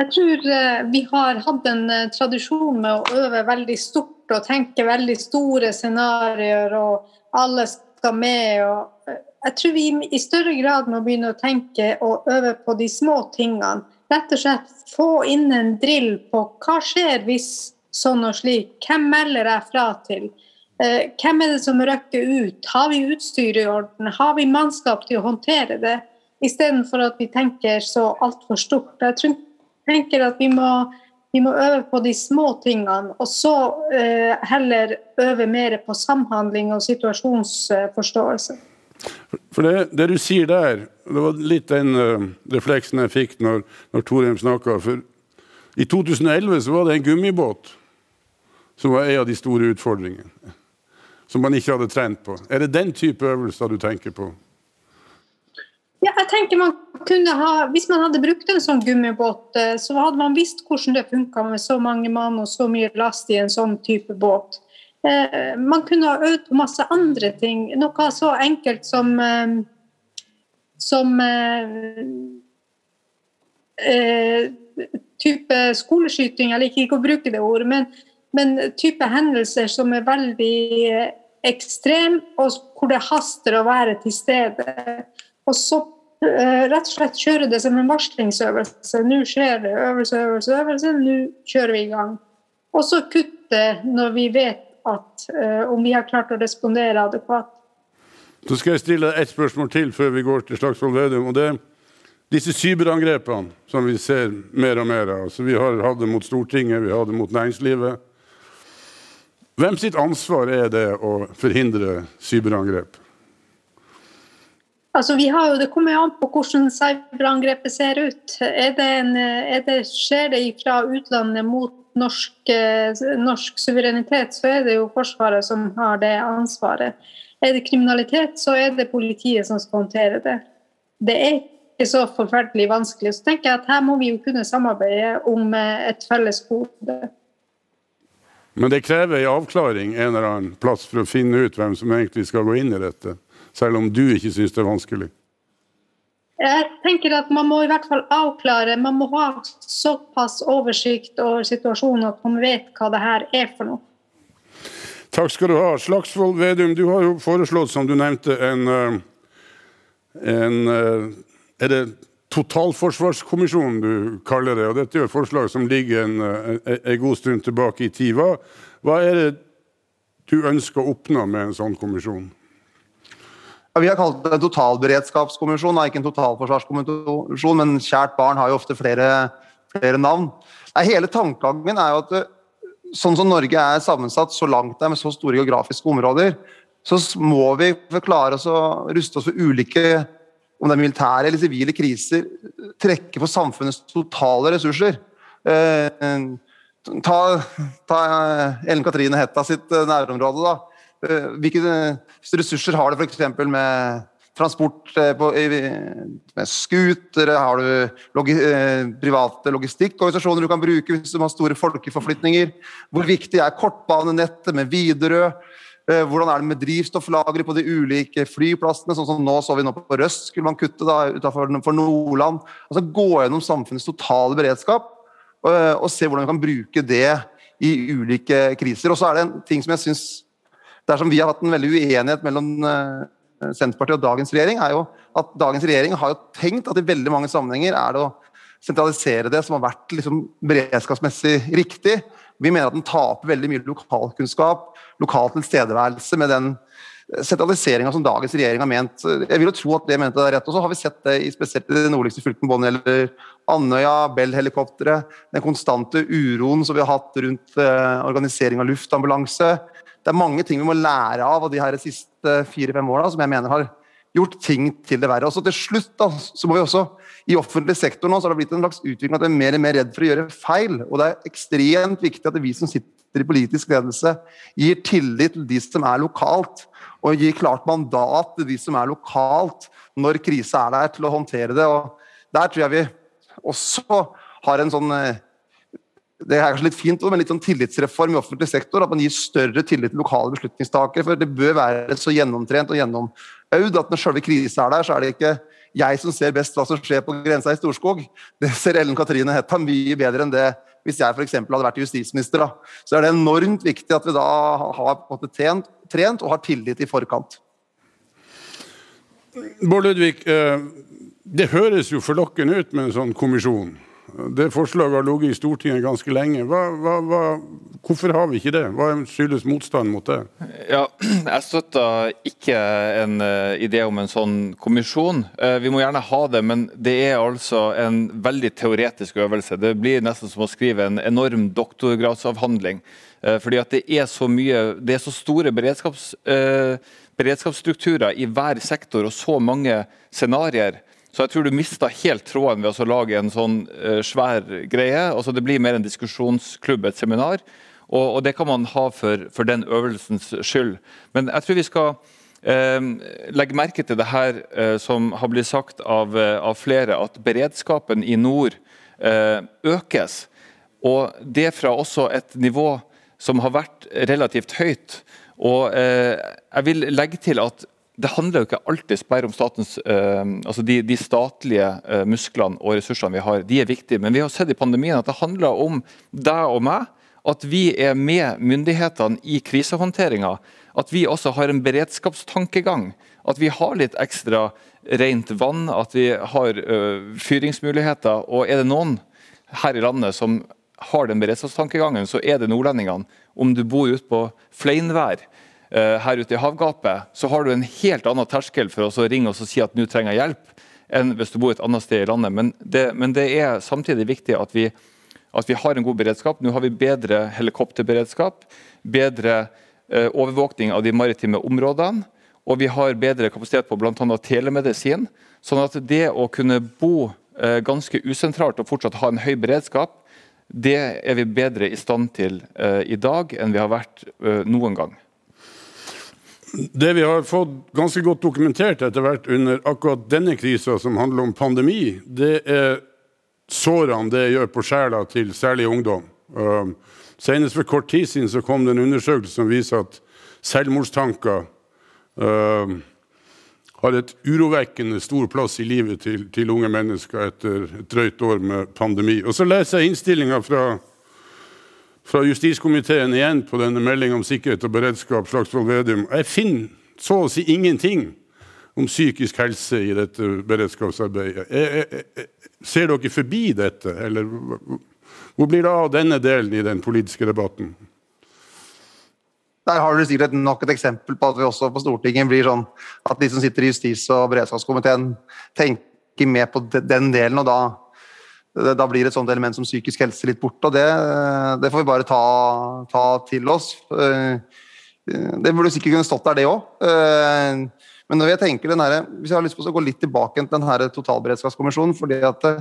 Jeg tror uh, vi har hatt en uh, tradisjon med å øve veldig stort og tenke veldig store scenarioer, og alle skal med. Og, uh, jeg tror vi i større grad må begynne å tenke og øve på de små tingene. Rett og slett få inn en drill på hva skjer hvis sånn og slik. Hvem melder jeg fra til? Eh, hvem er det som røkker ut? Har vi utstyr i orden? Har vi mannskap til å håndtere det? Istedenfor at vi tenker så altfor stort. Jeg tenker at vi må, vi må, øve på de små tingene, og så eh, heller øve mer på samhandling og situasjonsforståelse. For det, det, du sier der, det var litt den uh, refleksen jeg fikk når, når Torheim snakka. For i 2011 så var det en gummibåt som var en av de store utfordringene. Som man ikke hadde trent på. Er det den type øvelser du tenker på? Ja, jeg tenker man kunne ha, Hvis man hadde brukt en sånn gummibåt, eh, så hadde man visst hvordan det funka med så mange mann og så mye last i en sånn type båt. Eh, man kunne ha øvd på masse andre ting. Noe så enkelt som eh, som type skoleskyting, jeg liker ikke å bruke det ordet, men, men type hendelser som er veldig ekstrem, og hvor det haster å være til stede. Og så rett og slett kjøre det som en varslingsøvelse. Nå skjer det øvelse, øvelse, øvelse. Nå kjører vi i gang. Og så kutte når vi vet at uh, om vi har klart å respondere adekvat. Så skal jeg stille deg ett spørsmål til før vi går til Slagsvold Vedum. og det er disse cyberangrepene som vi ser mer og mer av. Altså, vi har hatt det mot Stortinget, vi har det mot næringslivet. Hvem sitt ansvar er det å forhindre cyberangrep? Altså, vi har jo, Det kommer an på hvordan cyberangrepet ser ut. Det en, det, skjer det fra utlandet mot norsk, norsk, suverenitet, så er det jo Forsvaret som har det ansvaret. Er det kriminalitet, så er det politiet som skal håndtere det. Det er ikke så forferdelig vanskelig. Så tenker jeg at her må vi jo kunne samarbeide om et felles gode. Men det krever en avklaring en eller annen plass for å finne ut hvem som egentlig skal gå inn i dette? selv om du ikke syns det er vanskelig? Jeg tenker at Man må i hvert fall avklare, man må ha såpass oversikt over situasjonen at man vet hva det her er for noe. Takk skal du ha. Slagsvold Vedum, du har jo foreslått, som du nevnte, en, eh, en eh, Er det totalforsvarskommisjon du kaller det? og Dette er et forslag som ligger en, en, en god stund tilbake i tid. Hva er det du ønsker å oppnå med en sånn kommisjon? Vi har kalt det en totalberedskapskommisjon, ikke en totalforsvarskommisjon. Men kjært barn har jo ofte flere, flere navn. Nei, hele tankegangen er jo at eh, sånn som Norge er sammensatt så langt det er med så store geografiske områder, så må vi klare oss å ruste oss for ulike om det er militære eller sivile kriser, trekke for samfunnets totale ressurser. Eh, ta, ta Ellen Katrine Hetta sitt eh, nærområde. da Eh, hvilke ressurser har du f.eks. med transport eh, på, med scootere? Har du logi, eh, private logistikkorganisasjoner du kan bruke hvis du har store folkeforflytninger? Hvor viktig er kortbanenettet med Widerøe? Hvordan er det med drivstofflagre på de ulike flyplassene? sånn som Nå så vi nå på Røst skulle man kutte da, utenfor Nordland. Altså Gå gjennom samfunnets totale beredskap og, og se hvordan vi kan bruke det i ulike kriser. Og så er det en ting som jeg syns Dersom vi har hatt en veldig uenighet mellom eh, Senterpartiet og dagens regjering, er jo at dagens regjering har jo tenkt at i veldig mange sammenhenger er det å sentralisere det som har vært liksom beredskapsmessig riktig. Vi mener at den taper veldig mye lokalkunnskap, lokal tilstedeværelse, med den sentraliseringa som dagens regjering har ment. Jeg vil jo tro at det mente det er rett. Og så har vi sett det i spesielt det nordligste fylket både når gjelder Andøya, Bell-helikopteret, den konstante uroen som vi har hatt rundt eh, organisering av luftambulanse det er mange ting vi må lære av av de her siste fire-fem åra som jeg mener har gjort ting til det verre. Og så til slutt da, så må vi også, I offentlig sektor nå så har det blitt en slags utvikling at vi er mer og mer redd for å gjøre feil. og Det er ekstremt viktig at vi som sitter i politisk ledelse, gir tillit til de som er lokalt. Og gir klart mandat til de som er lokalt når krise er der, til å håndtere det. og Der tror jeg vi også har en sånn eh, det er kanskje litt fint, men litt sånn tillitsreform i offentlig sektor. At man gir større tillit til lokale beslutningstakere. For det bør være så gjennomtrent og gjennomøvd at når selve krisen er der, så er det ikke jeg som ser best hva som skjer på grensa i Storskog. Det ser Ellen Katrine Hetta mye bedre enn det hvis jeg f.eks. hadde vært justisminister. Så er det enormt viktig at vi da har måte trent, trent og har tillit i forkant. Bård Ludvig, eh, det høres jo forlokkende ut med en sånn kommisjon. Det forslaget har ligget i Stortinget ganske lenge. Hva, hva, hva, Hvorfor har vi ikke det? Hva skyldes motstand mot det? Ja, jeg støtter ikke en uh, idé om en sånn kommisjon. Uh, vi må gjerne ha det, men det er altså en veldig teoretisk øvelse. Det blir nesten som å skrive en enorm doktorgradsavhandling. Uh, fordi at det er så mye, det er så store beredskaps, beredskapsstrukturer i hver sektor og så mange scenarioer. Så jeg tror du mista helt tråden ved å lage en sånn svær greie. Altså, det blir mer en diskusjonsklubb, et seminar. Og, og det kan man ha for, for, den øvelsens skyld. Men jeg tror vi skal eh, legge merke til det her eh, som har blitt sagt av, eh, av, flere, at beredskapen i nord eh, økes. Og det fra også et nivå som har vært relativt høyt. Og eh, jeg vil legge til at det handler jo ikke alltid bare om statens, eh, altså de, de statlige eh, musklene og ressursene vi har. De er viktige, men vi har sett i pandemien at det handler om deg og meg at vi er med myndighetene i krisehåndteringa. At vi også har en beredskapstankegang. At vi har litt ekstra rent vann, at vi har uh, fyringsmuligheter. Og er det noen her i landet som har den beredskapstankegangen, så er det nordlendingene. Om du bor ute på Fleinvær her ute i havgapet, så har du en helt annen terskel for å ringe oss og si at nå trenger jeg hjelp, enn hvis du bor et annet sted i landet. Men det, men det er samtidig viktig at vi at vi har en god beredskap. Nå har vi bedre helikopterberedskap, bedre eh, overvåkning av de maritime områdene, og vi har bedre kapasitet på bl.a. telemedisin. Sånn at det å kunne bo eh, ganske usentralt og fortsatt ha en høy beredskap, det er vi bedre i stand til eh, i dag enn vi har vært eh, noen gang. Det vi har fått ganske godt dokumentert etter hvert under akkurat denne krisa, som handler om pandemi, det er sårene det gjør på sjela til særlig ungdom. Uh, senest for kort tid siden så kom det en undersøkelse som viser at selvmordstanker uh, har et urovekkende stor plass i livet til, til, unge mennesker etter et drøyt år med pandemi. Og Så leser jeg innstillinga fra, fra, justiskomiteen igjen på denne meldinga om sikkerhet og beredskap. Slagsvold Vedum. Jeg finner så å si ingenting om psykisk helse i dette beredskapsarbeidet. Jeg, jeg, jeg, ser dere forbi dette, eller hvor blir det av denne delen i den politiske debatten? Der har du sikkert nok et eksempel på at vi også på Stortinget blir sånn at de som sitter i justis- og beredskapskomiteen, tenker med på den delen, og da, da blir et sånt element som psykisk helse litt borte. og Det, det får vi bare ta, ta til oss. Eh, det burde sikkert kunne stått der, det òg. Men når jeg tenker den her, hvis jeg har lyst på å gå litt tilbake til denne totalberedskapskommisjonen fordi at eh,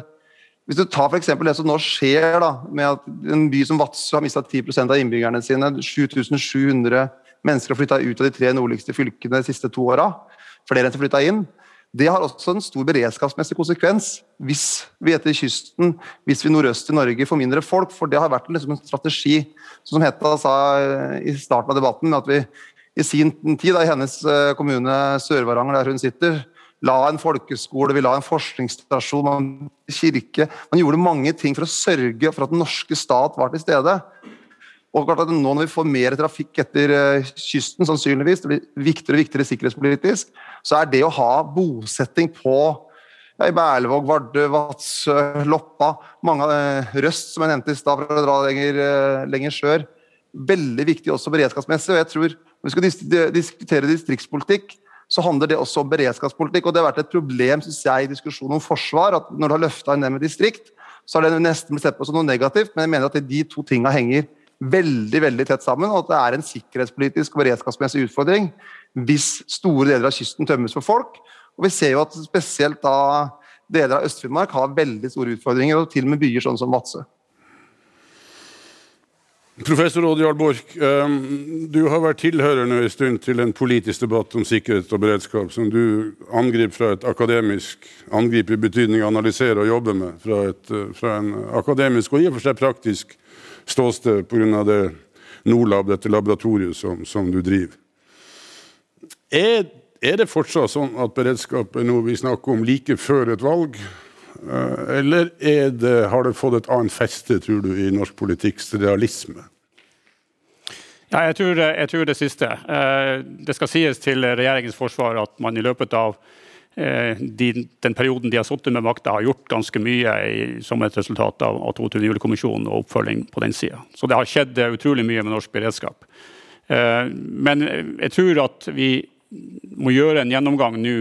hvis du tar for det som nå skjer da, med at en by som Vadsø har mista 10% av innbyggerne sine, 7700 mennesker har flytta ut av de tre nordligste fylkene de siste to åra, flere enn som flytta inn. Det har også en stor beredskapsmessig konsekvens hvis vi etter kysten, hvis vi nordøst i Norge får mindre folk. For det har vært liksom en strategi, som Hetta sa i starten av debatten, at vi i sin tid, da, i hennes eh, kommune Sør-Varanger, der hun sitter, la en folkeskole, vi la en forskningsstasjon, en kirke Man gjorde mange ting for å sørge for at den norske stat var til stede. Og klart at Nå når vi får mer trafikk etter eh, kysten, sannsynligvis, det blir viktigere og viktigere sikkerhetspolitisk, så er det å ha bosetting på ja, i Berlevåg, Vardø, Vadsø, Loppa, mange, av Røst, som jeg nevnte i stad, for å dra lenger, lenger sør, veldig viktig også beredskapsmessig. og jeg tror når vi skal diskutere distriktspolitikk, så handler det også om beredskapspolitikk. og Det har vært et problem synes jeg, i diskusjonen om forsvar. at Når du har løfta en med distrikt, så har det nesten blitt sett på som noe negativt. Men jeg mener at de to tinga henger veldig veldig tett sammen, og at det er en sikkerhetspolitisk og beredskapsmessig utfordring hvis store deler av kysten tømmes for folk. Og Vi ser jo at spesielt da deler av Øst-Finnmark har veldig store utfordringer, og til og med byer sånn som Vadsø. Professor Odd Borch, ehm, du har vært tilhører nå en stund til en politisk debatt om sikkerhet og beredskap som du angriper fra et akademisk angrip i betydning analysere og jobbe med, fra, et, eh, fra en akademisk og i og for seg praktisk ståsted pga. det Nordlab, dette laboratoriet som, som du driver. Er, er, det fortsatt sånn at beredskap er noe vi snakker om like før et valg? Eh, eller det, har det fått et annet feste, tror du, i norsk politikks realisme? Ja, jeg tror, jeg tror, det siste. Eh, det skal sies til regjeringens forsvar at man i løpet av de, den perioden de har sittet med makta, har gjort ganske mye i, som et resultat av, av 22. juli-kommisjonen og oppfølging på den sida. Så det har skjedd utrolig mye med norsk beredskap. Men jeg tror at vi må gjøre en gjennomgang nå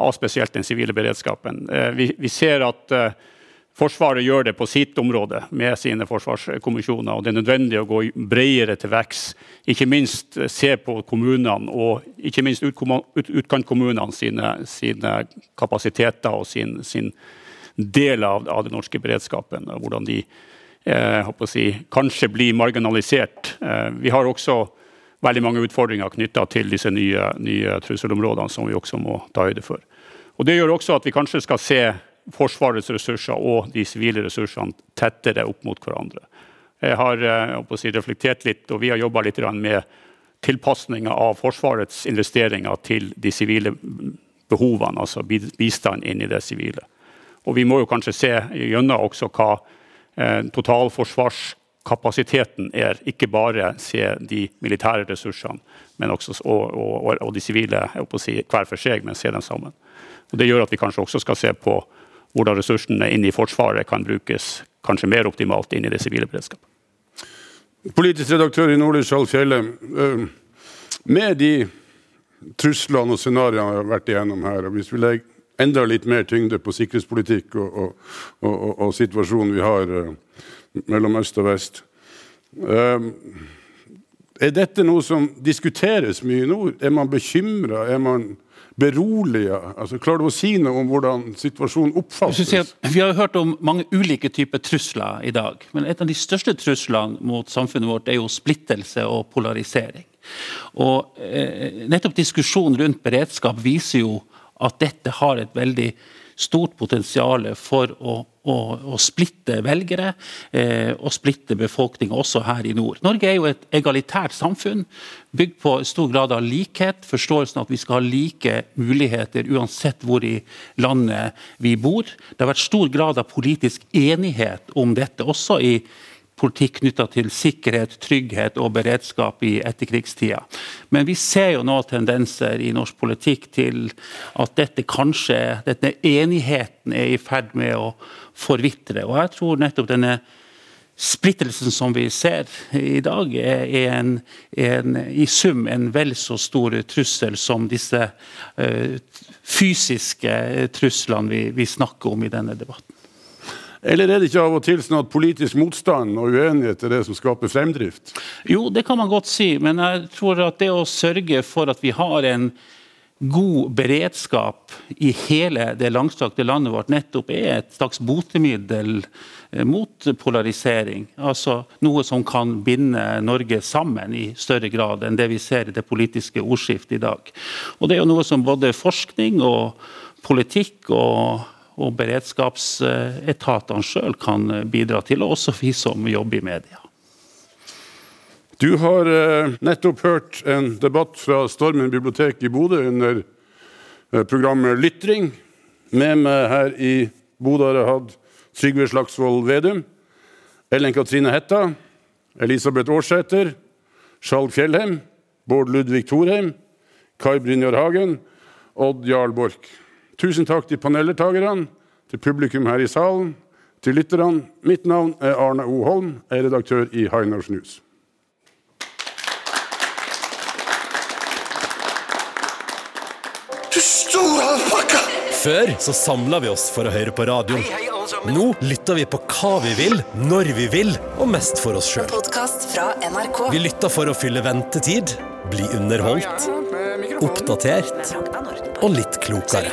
av spesielt den sivile beredskapen. Vi, vi ser at Forsvaret gjør det på sitt område med sine forsvarskommisjoner. og Det er nødvendig å gå bredere til verks. Ikke minst se på kommunene og ikke minst utkantkommunene sine, sine kapasiteter og sin, sin del av, av, den norske beredskapen. og Hvordan de eh, si, kanskje blir marginalisert. Eh, vi har også veldig mange utfordringer knytta til disse nye, nye trusselområdene som vi også må ta høyde for. Og Det gjør også at vi kanskje skal se Forsvarets ressurser og de sivile ressursene tettere opp mot hverandre. Jeg har eh, jeg si, reflektert litt, og vi har jobba litt med tilpasninger av Forsvarets investeringer til de sivile behovene, altså bistand inn i det sivile. Og vi må jo kanskje se gjennom også hva eh, totalforsvarskapasiteten er. Ikke bare se de militære ressursene også, og, og, og, de sivile si, hver for seg, men se dem sammen. Og det gjør at vi kanskje også skal se på hvordan ressursene inne i Forsvaret kan brukes kanskje mer optimalt inn i det sivile beredskapet. Politisk redaktør i Nordlys, Skjalg Fjelle. Eh, med de truslene og scenarioene vi har vært igjennom her, og hvis vi legger enda litt mer tyngde på sikkerhetspolitikk og, og, og, og situasjonen vi har uh, mellom øst og vest uh, Er dette noe som diskuteres mye i nord? Er man bekymra? Er man berolige? Altså, klarer du å si noe om hvordan situasjonen oppfattes? vi har hørt om mange ulike typer trusler i dag. Men et av de største truslene mot samfunnet vårt er jo splittelse og polarisering. Og eh, nettopp diskusjonen rundt beredskap viser jo at dette har et veldig stort potensial for å, å, å splitte velgere eh, og splitte befolkninga også her i nord. Norge er jo et egalitært samfunn bygd på stor grad av likhet. Forståelsen av at vi skal ha like muligheter uansett hvor i landet vi bor. Det har vært stor grad av politisk enighet om dette, også i politikk knytta til sikkerhet, trygghet og beredskap i etterkrigstida. Men vi ser jo nå tendenser i norsk politikk til at dette kanskje, denne enigheten er i ferd med å forvitre. Og jeg tror nettopp denne splittelsen som vi ser i dag, er en, en, i sum en vel så stor trussel som disse uh, fysiske truslene vi, vi snakker om i denne debatten. Eller er det ikke av og til sånn at politisk motstand og uenighet er det som skaper fremdrift? Jo, det kan man godt si, men jeg tror at det å sørge for at vi har en god beredskap i hele det langstrakte landet vårt nettopp er et slags botemiddel eh, mot polarisering. Altså noe som kan binde Norge sammen i større grad enn det vi ser i det politiske ordskiftet i dag. Og Det er jo noe som både forskning og politikk og og beredskapsetatene sjøl kan bidra til, og også vi som jobber i media. Du har eh, nettopp hørt en debatt fra Stormen bibliotek i Bodø under eh, programmet Lytring. Med meg her i Bodø har jeg hatt Trygve Slagsvold Vedum, Ellen Katrine Hetta, Elisabeth Aarsæter, Skjalg Fjellheim, Bård Ludvig Thorheim, Kai Brynjar Hagen, Odd Jarl Borch. Tusen takk til paneldeltakerne, til publikum her i salen, til lytterne. Mitt navn er Arne O. Holm, jeg er redaktør i Hainar News. Du store alpakka! Før så samla vi oss for å høre på radioen. Nå lytter vi på hva vi vil, når vi vil, og mest for oss sjøl. Vi lytter for å fylle ventetid, bli underholdt, oppdatert og litt klokere.